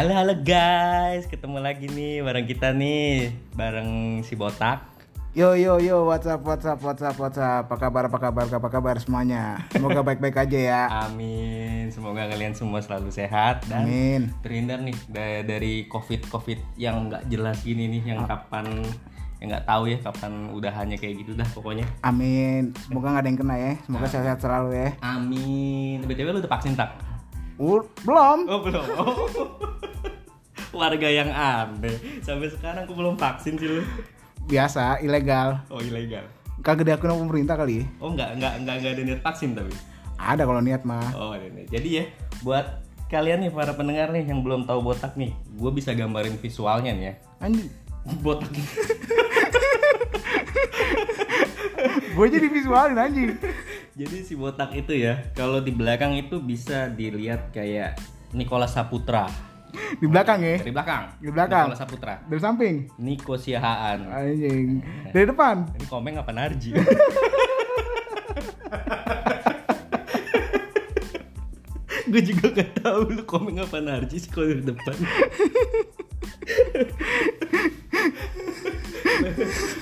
Halo halo guys, ketemu lagi nih bareng kita nih, bareng si Botak. Yo yo yo, WhatsApp WhatsApp WhatsApp WhatsApp. Apa kabar apa kabar apa kabar semuanya? Semoga baik-baik aja ya. Amin, semoga kalian semua selalu sehat dan Amin. terhindar nih da- dari covid covid yang nggak jelas gini nih, yang kapan yang nggak tahu ya kapan udahannya kayak gitu dah pokoknya. Amin. Semoga nggak ada yang kena ya. Semoga sehat-sehat selalu ya. Amin. btw lu udah vaksin tak? Uh, belum. Oh belum. Warga yang aneh. Sampai sekarang aku belum vaksin sih lu. Biasa, ilegal. Oh ilegal. Kagak diakui sama pemerintah kali. Oh nggak nggak nggak nggak ada niat vaksin tapi. Ada kalau niat mah. Oh ini. Jadi ya buat kalian nih para pendengar nih yang belum tahu botak nih, gue bisa gambarin visualnya nih ya. Anjing. Botak. Gue jadi visualin anjing. Jadi si botak itu ya, kalau di belakang itu bisa dilihat kayak Nicholas Saputra. Di belakang ya. Dari belakang. Di belakang. Nicholas Saputra. Dari samping. Niko Siahaan. Anjing. Dari depan. Ini komeng apa Narji? gue juga gak tahu lu komeng apa Narji sih kalau dari depan.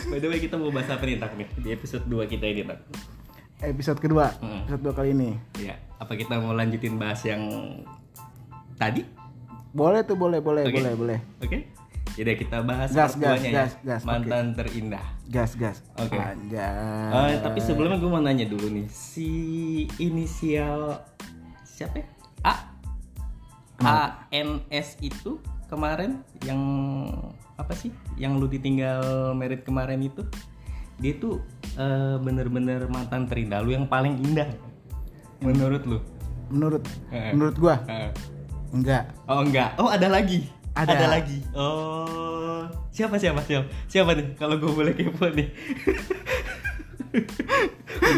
By the way kita mau bahas apa nih tak nih di episode 2 kita ini tak? Episode kedua. Mm. Episode dua kali ini. Ya, apa kita mau lanjutin bahas yang tadi? Boleh tuh, boleh, boleh, Oke. boleh, boleh. Oke? Jadi kita bahas Gas, gas, ya. gas, Mantan terindah. Gas, gas. Oke. Anjay. Eh, tapi sebelumnya gue mau nanya dulu nih, si inisial siapa ya? A A N S itu kemarin yang apa sih? Yang lu ditinggal merit kemarin itu, dia tuh eh, bener-bener mantan terindah lu yang paling indah menurut lu? menurut Eh. menurut gua enggak. Oh enggak, oh ada lagi, Ada. lagi. Oh siapa siapa siapa siapa nih? Kalau gue boleh kepo nih.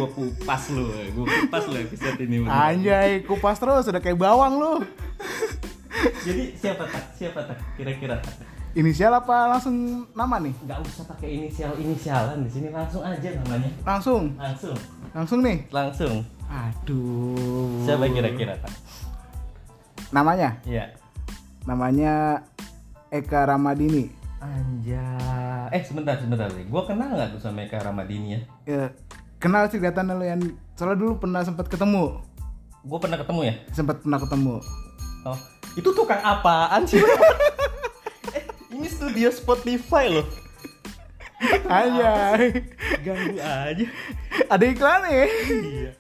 gue kupas lu, gue kupas lu episode ini. bener. Anjay, kupas terus udah kayak bawang lu. Jadi siapa tak? Siapa tak? Kira-kira tak? Inisial apa langsung nama nih? Nggak usah pakai inisial inisialan di sini langsung aja namanya. Langsung, Langsung, langsung nih. langsung. Aduh. Siapa kira-kira tak? Namanya? Iya. Namanya Eka Ramadini. Anjay. Eh sebentar sebentar nih. Gue kenal nggak tuh sama Eka Ramadini ya? Ya, kenal sih kelihatan lu yang soalnya dulu pernah sempat ketemu. Gue pernah ketemu ya? Sempat pernah ketemu. Oh, itu tukang apaan sih? eh, ini studio Spotify loh. Anjay. Ganggu aja. Ada iklan nih. iya.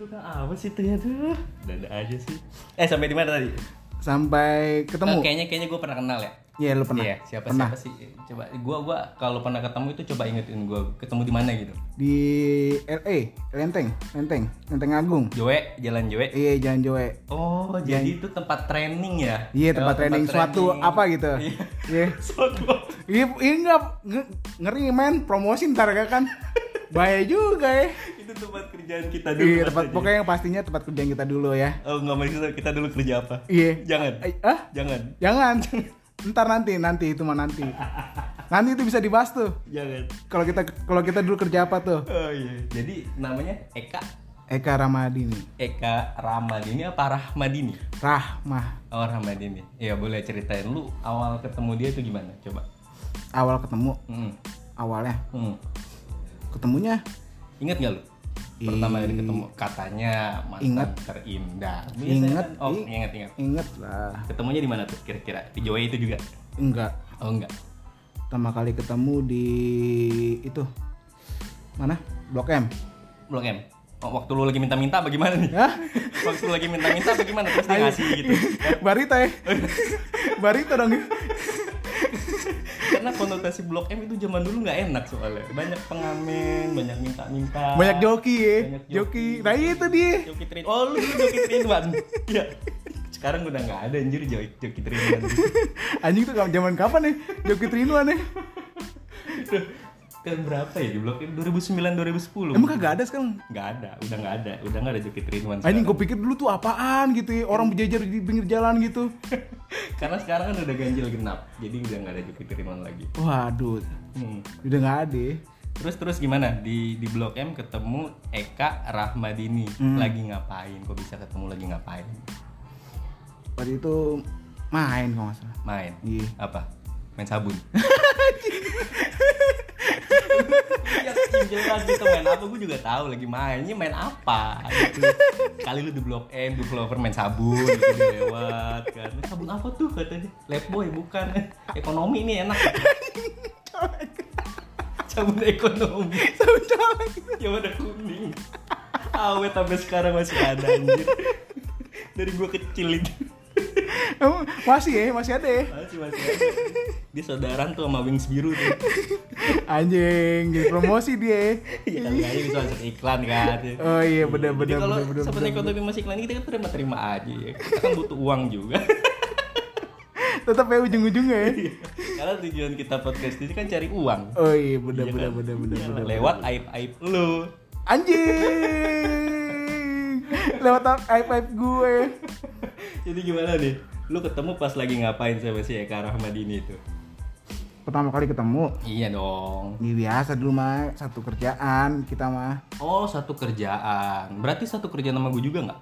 Tukang apa sih ternyata? Dada aja sih. Eh, sampai di mana tadi? Sampai ketemu. Eh, kayaknya kayaknya gue pernah kenal ya. Iya, lu pernah. Iya, siapa Pernah. siapa sih? Coba gua gua kalau pernah ketemu itu coba ingetin gua ketemu di mana gitu. Di LA, Lenteng, Lenteng, Lenteng Agung. Joe, Jalan Joe. Iya, Jalan Joe. Oh, jadi itu tempat training ya? Iya, tempat Oh, training suatu apa gitu. Iya. Iya. Suatu Iya, ini nggak nge- ngeri men, promosi ntar gak kan? Bahaya juga ya. itu tempat kerjaan kita dulu. Iya, tempat pokoknya yang pastinya tempat kerjaan kita dulu ya. Oh, nggak maksudnya kita dulu kerja apa? Iya. Jangan. Eh, Ah, Jangan. jangan. Ntar nanti, nanti itu mah nanti. Nanti itu bisa dibahas tuh. Jangan. Kalau kita kalau kita dulu kerja apa tuh? Oh iya. Jadi namanya Eka Eka Ramadini. Eka Ramadini apa Rahmadini? Rahmah. Oh Rahmadini. Iya boleh ceritain lu awal ketemu dia itu gimana? Coba. Awal ketemu, Hmm. awalnya Hmm. Ketemunya Ingat gak lu? Pertama kali ketemu katanya mantan Ingat. terindah. Ingat, kan? Oh i- ingat ingat. inget lah. Ketemunya di mana tuh kira-kira? Di Joe itu juga? Enggak. Oh enggak. Pertama kali ketemu di itu mana? Blok M. Blok M. Oh, waktu lu lagi minta-minta bagaimana nih? Hah? waktu lu lagi minta-minta bagaimana terus dia ngasih gitu? Barita ya. Barita dong. Karena konotasi Blok M itu zaman dulu nggak enak soalnya. Banyak pengamen, banyak minta-minta. Banyak joki ya. Banyak Joki. Nah itu dia. Joki Trin. Oh, lu Joki Trinwan. Iya. Sekarang udah nggak ada anjir Joki, Joki Trinwan. Anjing tuh zaman kapan nih? Joki Trinuan nih. Tahun berapa ya di Blok M? 2009 2010. Emang kagak ada sekarang? Nggak ada, udah nggak ada, udah nggak ada Joki Trinwan. Anjing sekarang. gue pikir dulu tuh apaan gitu ya. Orang berjajar di pinggir jalan gitu. Karena sekarang kan udah ganjil genap, jadi udah nggak ada Joki lagi. Waduh. Hmm. Udah nggak ada. Terus terus gimana di di Blok M ketemu Eka Rahmadini Hmm. lagi ngapain? Kok bisa ketemu lagi ngapain? Waktu itu Main kalau nggak salah. Main. Iya. Apa? Main sabun. Iya, jelas gitu main apa gue juga tahu lagi mainnya main apa gitu. Kali lu di Blok M, di Flower main sabun gitu lewat kan. Sabun apa tuh katanya? Boy bukan. Ekonomi nih enak. Sabun ekonomi. Sabun colek. Yang warna kuning. Awet sampai sekarang masih ada anjir. Dari gua kecil itu. Masih ya, masih ada ya. Masih masih ada. Dia saudaraan tuh sama Wings biru tuh. Anjing, jadi promosi dia. Iya kali aja bisa masuk iklan kan. Oh iya, bener Jadi bener kalau sebenarnya ekonomi masih iklan kita kan terima terima aja ya. Kita kan butuh uang juga. Tetap ya ujung-ujungnya ya. Karena tujuan kita podcast ini kan cari uang. Oh iya, bener Iya bener kan? bener bener Iya, bener. Lewat aib aib lu. Anjing. Lewat aib aib gue. Jadi gimana nih? Lu ketemu pas lagi ngapain sama si Eka Rahmadini itu? Pertama kali ketemu, Iya dong. ini biasa dulu mah satu kerjaan kita mah. Oh satu kerjaan. Berarti satu kerjaan sama gue juga nggak?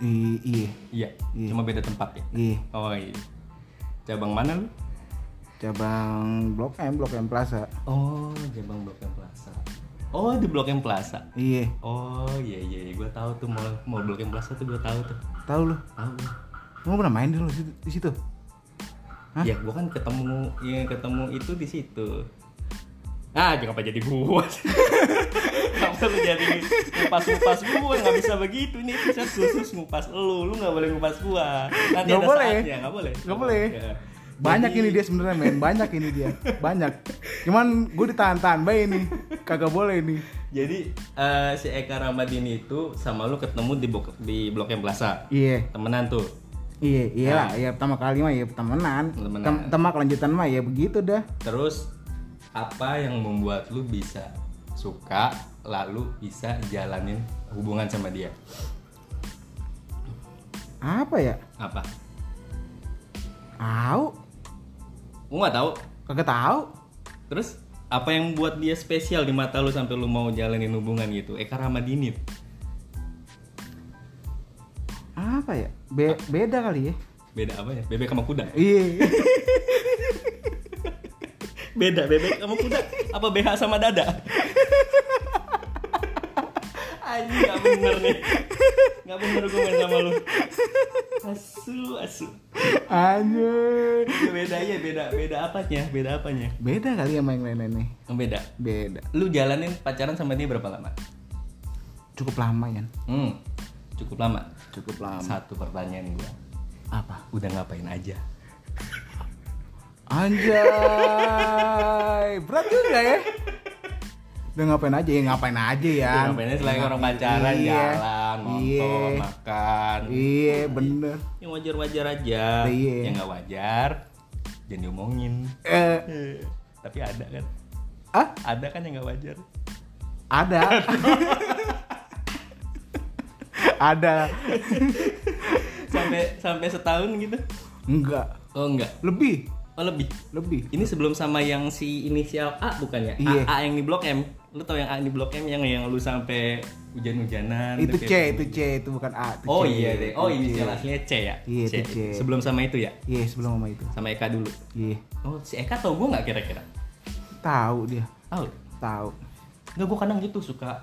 I- iya, Iya. Iya. Cuma beda tempat ya. iya. Oh iya. Cabang mana lu? Cabang Blok M, Blok M Plaza. Oh, cabang Blok M Plaza. Oh, di Blok M Plaza. Iya, Oh, iya iya, gue tahu tuh mau mau Blok M Plaza tuh gue tahu tuh. tahu lu. Tahu. Lu pernah main dulu di situ? Hah? Ya, gue kan ketemu ya ketemu itu di situ. Ah, jangan apa jadi gua. Kenapa lu jadi ngupas-ngupas gua? Nggak bisa begitu nih episode khusus ngupas lu. Lu nggak boleh ngupas gua. Nanti Nggak ada boleh. saatnya, nggak boleh. Nggak boleh. Ya. Banyak Jadi- ini dia sebenarnya men, banyak ini dia, banyak. Cuman gue ditahan-tahan bayi ini, kagak boleh nih. Jadi eh, si Eka Ramadini itu sama lu ketemu di Blok di Blok M Plaza. Iya, Temenan tuh. Iya, iya lah. Ya pertama kali mah ya temenan. Temenan. Tem- Tema kelanjutan mah ya begitu dah. Terus apa yang membuat lu bisa suka lalu bisa jalanin hubungan sama dia? Apa ya? Apa? Tahu? Lu nggak tahu? Kagak tahu. Terus apa yang buat dia spesial di mata lu sampai lu mau jalanin hubungan gitu? Eka Ramadini. Apa ya? Be- beda kali ya. Beda apa ya? Bebek sama kuda. Iya. Beda bebek sama kuda. Apa BH sama dada? Anjing gak bener nih. Gak bener gue main sama lu. Asu, asu. Anjir. Ya beda aja, beda beda apanya? Beda apanya? Beda kali sama yang lain-lain nih. Beda. Beda. Lu jalanin pacaran sama dia berapa lama? Cukup lama ya. Hmm, cukup lama. Cukup lama. Satu pertanyaan gua. Apa? Udah ngapain aja? Anjay. Berat juga ya. Udah ngapain aja ya ngapain aja ya. Udah ngapain aja selain orang pacaran, Iya. jalan, nonton, Iya. makan. Iya, bener. Yang wajar-wajar aja. Iya. Yang nggak wajar, jangan diomongin. Eh, Tapi ada kan? ah, Ada kan yang nggak wajar? ada. ada. Sampai sampai setahun gitu? Enggak. Oh enggak. Lebih, Oh lebih. lebih. Ini sebelum sama yang si inisial A bukannya? Iya. A, A yang di Blok M. Lu tau yang A di Blok M yang yang lu sampai hujan-hujanan. Itu C, itu C, itu bukan A. Itu Oh C. iya deh. Oh inisial C. aslinya C ya? Iya, itu C. Sebelum sama itu ya? Iya, sebelum sama itu. Sama Eka dulu. Iya. Oh si Eka tau gue nggak kira-kira? Tahu dia, Tahu? tahu. Nggak gue kadang gitu suka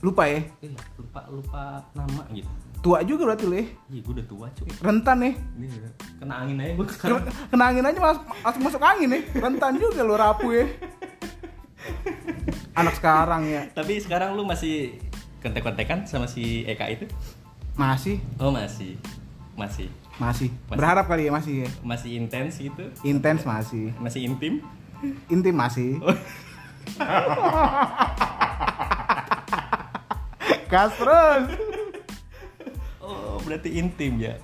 Lupa ya. eh, lupa lupa nama gitu. Tua juga berarti lu ya. Iya gue udah tua cuy. Rentan ya. Ini udah kena angin aja gue Kena, sekarang. kena angin aja masuk, masuk masuk angin ya. Rentan juga lu rapuh ya. Anak sekarang ya. Tapi sekarang lu masih kontek-kontekan sama si Eka itu? Masih, Oh masih, masih, masih. Masih. Berharap kali ya masih ya. masih intens gitu, Intens masih. masih intim. Intim masih. Oh. Gas terus. Oh berarti intim ya?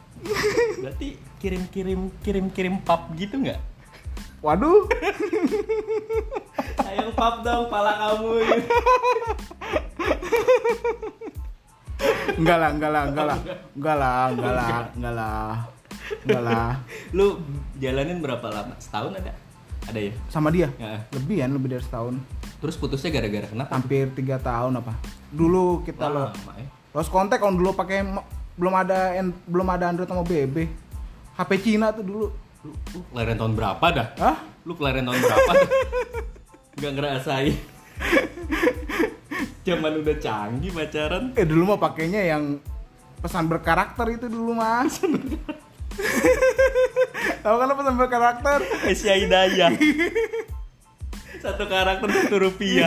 Berarti kirim-kirim kirim-kirim pap gitu nggak? Waduh. Ayo pap dong, pala kamu. gitu. Enggak lah, enggak lah, enggak lah. Enggak lah, enggak lah, enggak lah. Enggak lah. Lu jalanin berapa lama? Setahun ada? Ada ya? Sama dia. Ya. Lebih ya, lebih dari setahun. Terus putusnya gara-gara kenapa? Hampir tiga tahun apa. Dulu kita lo Lama ya. lost kontak kalau dulu pakai belum ada en- belum ada Android sama BB. HP Cina tuh dulu. Lu, lu kelahiran tahun berapa dah? Hah? Lu kelahiran tahun berapa? Nggak ngerasain. Zaman udah canggih pacaran. Eh dulu mah pakainya yang pesan berkarakter itu dulu mas. Tahu kan lo pesan berkarakter? Asia Hidayah. Satu karakter satu rupiah.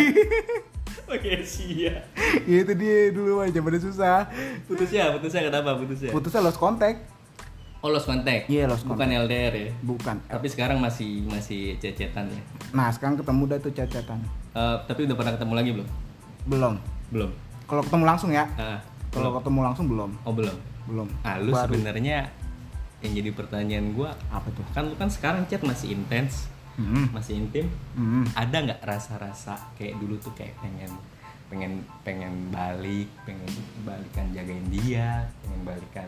Oke Asia. Ya itu dia dulu mah zamannya susah. Putusnya, putusnya kenapa putusnya? Putusnya lost contact. Oh lost contact. Iya, lost Bukan LDR ya. Bukan. Tapi sekarang masih masih cecetan ya. Nah sekarang ketemu dah tuh cacatan. Eh, tapi udah pernah ketemu lagi belum? Belum. Belum. Kalau ketemu langsung ya. Ah, Kalau ketemu langsung belum. oh belum. Belum. Ah, lu sebenarnya yang jadi pertanyaan gua Apa tuh? kan lu kan sekarang chat masih intens, Hmm. masih intim. Hmm. Ada nggak rasa-rasa kayak dulu tuh kayak pengen pengen pengen balik, pengen balikan jagain dia, pengen balikan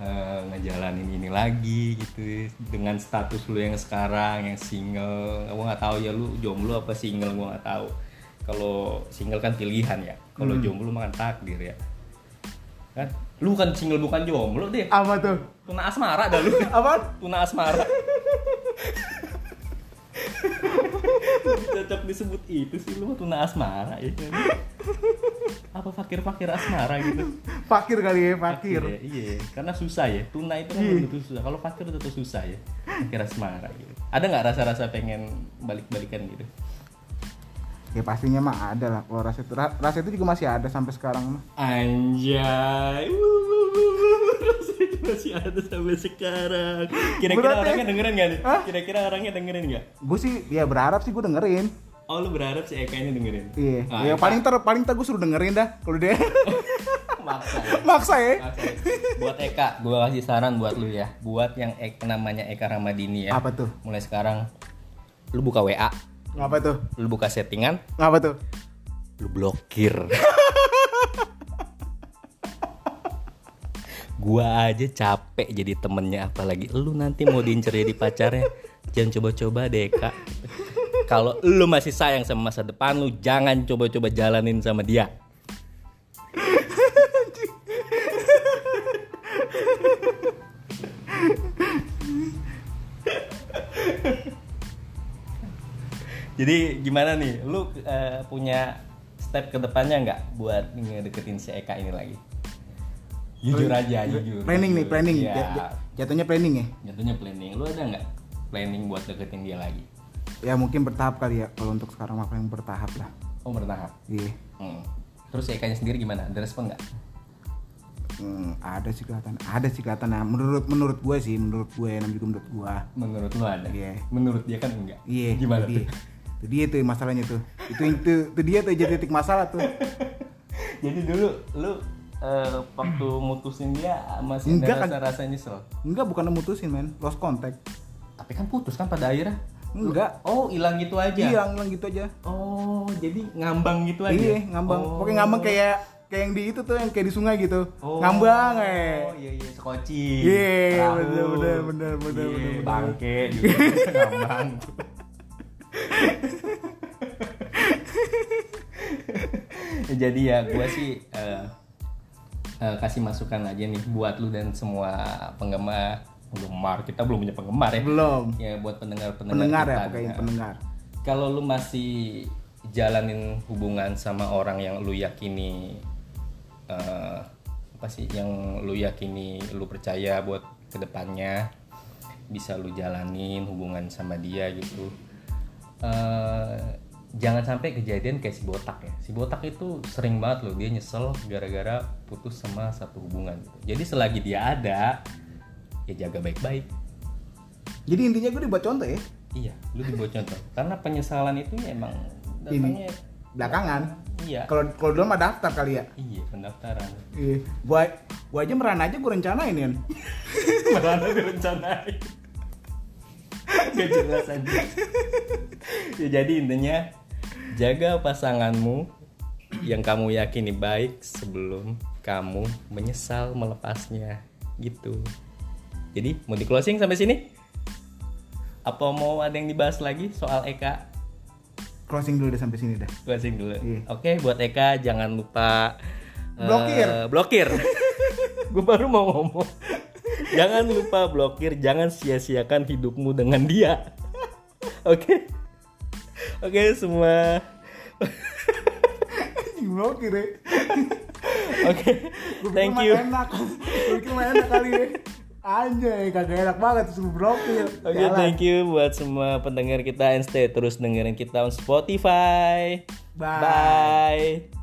eh, ngejalanin ini lagi gitu dengan status lu yang sekarang yang single gua nggak tahu ya lu jomblo apa single gua nggak tahu kalau single kan pilihan ya kalau jomblo mah kan takdir ya kan lu kan single bukan jomblo deh Apa tuh? tuna asmara dah lu Apa? tuna asmara cocok disebut itu sih lu tuna asmara ya apa fakir fakir asmara gitu Fakir kali ya, fakir. ya, iya karena susah ya tuna itu kan Iya. betul susah kalau fakir itu tuh susah ya fakir asmara gitu ada nggak rasa rasa pengen balik balikan gitu Ya pastinya mah ada lah kalau rasa itu. Ra- Rasa itu juga masih ada sampai sekarang mah. Anjay, wuh. Masih ada sampai sekarang. Kira-kira Berat ya? orangnya dengerin gak nih? Hah? Kira-kira orangnya dengerin gak? Gue sih ya berharap sih gue dengerin. Oh lu berharap si Eka ini dengerin? Iya. Ah, ya paling ter paling ter gue suruh dengerin dah kalau dia Maksa ya. maksa ya. Maksa ya. Buat Eka, gue kasih saran buat lu ya. Buat yang Eka, namanya Eka Ramadini ya. Apa tuh? Mulai sekarang, lu buka WA, Ngapa tuh? lu buka settingan, Ngapa tuh? lu blokir. Gua aja capek jadi temennya apalagi lu nanti mau diincer jadi pacarnya. Jangan coba-coba deh kak. Kalau lu masih sayang sama masa depan lu jangan coba-coba jalanin sama dia. Jadi gimana nih? Lu eh, punya step ke depannya nggak buat ngedeketin si Eka ini lagi jujur aja jujur Planning nih, jujur. planning. Iya. Ja- ja- Jatuhnya planning ya. Jatuhnya planning. Lu ada nggak planning buat deketin dia lagi? Ya mungkin bertahap kali ya. Kalau untuk sekarang mah paling bertahap lah. Oh bertahap. Iya. Hmm. Terus Ekanya sendiri gimana? Ada respon nggak? Hmm, ada sih kelihatan. Ada sih kelihatan. Nah, menurut menurut gue sih, menurut gue, nam juga menurut gue. Menurut lu ada? Iya. Menurut dia kan enggak? Iya. Gimana itu dia. tuh? Itu dia tuh masalahnya tuh. Itu itu, itu dia tuh jadi titik masalah tuh. Jadi dulu lu eh, waktu mutusin dia masih Enggak, ada kan. rasa-rasa nyesel. Enggak bukan mutusin men, lost contact. Tapi kan putus kan pada akhirnya. Enggak. Oh hilang gitu aja. Iya, hilang gitu aja. Oh jadi ngambang gitu aja. Iya, ngambang. Oh. Pokoknya ngambang kayak kayak yang di itu tuh yang kayak di sungai gitu. Oh. Ngambang eh. Oh iya iya sekoci. Iya, Perahu. bener, bener, bener, bener, Iya, bener, bener. Bangke juga ngambang. Jadi ya gue sih eh, eh, kasih masukan aja nih buat lu dan semua penggemar penggemar kita belum punya penggemar ya. Belum. Ya buat pendengar Pendengar ya, kita. pokoknya pendengar. Kalau lu masih jalanin hubungan sama orang yang lu yakini eh, apa sih yang lu yakini lu percaya buat ke depannya bisa lu jalanin hubungan sama dia gitu Eh, jangan sampai kejadian kayak si botak ya si botak itu sering banget loh dia nyesel gara-gara putus sama satu hubungan gitu. jadi selagi dia ada ya jaga baik-baik Jadi intinya gue dibuat contoh ya. Iya, lu dibuat contoh. Karena penyesalan itu ya emang datangnya Belakangan. Iya. Kalau kalau dulu mah daftar kali ya. Iya, pendaftaran. Iya. Gua gua aja merana aja gue rencanain kan. Merana direncanain. Gak jelas aja. ya jadi intinya jaga pasanganmu yang kamu yakini baik sebelum kamu menyesal melepasnya gitu. Jadi mau di closing sampai sini? Apa mau ada yang dibahas lagi soal Eka? Closing dulu deh sampai sini dah. Closing dulu. Iya. Oke, buat Eka jangan lupa eh, Blokir. blokir. Gue baru mau ngomong. jangan lupa blokir jangan sia-siakan hidupmu dengan dia oke oke semua blokir ya oke thank you enak mah enak kali ya Anjay, kagak enak banget terus blokir. Oke, thank you buat semua pendengar kita and stay terus dengerin kita on Spotify. Bye. Bye.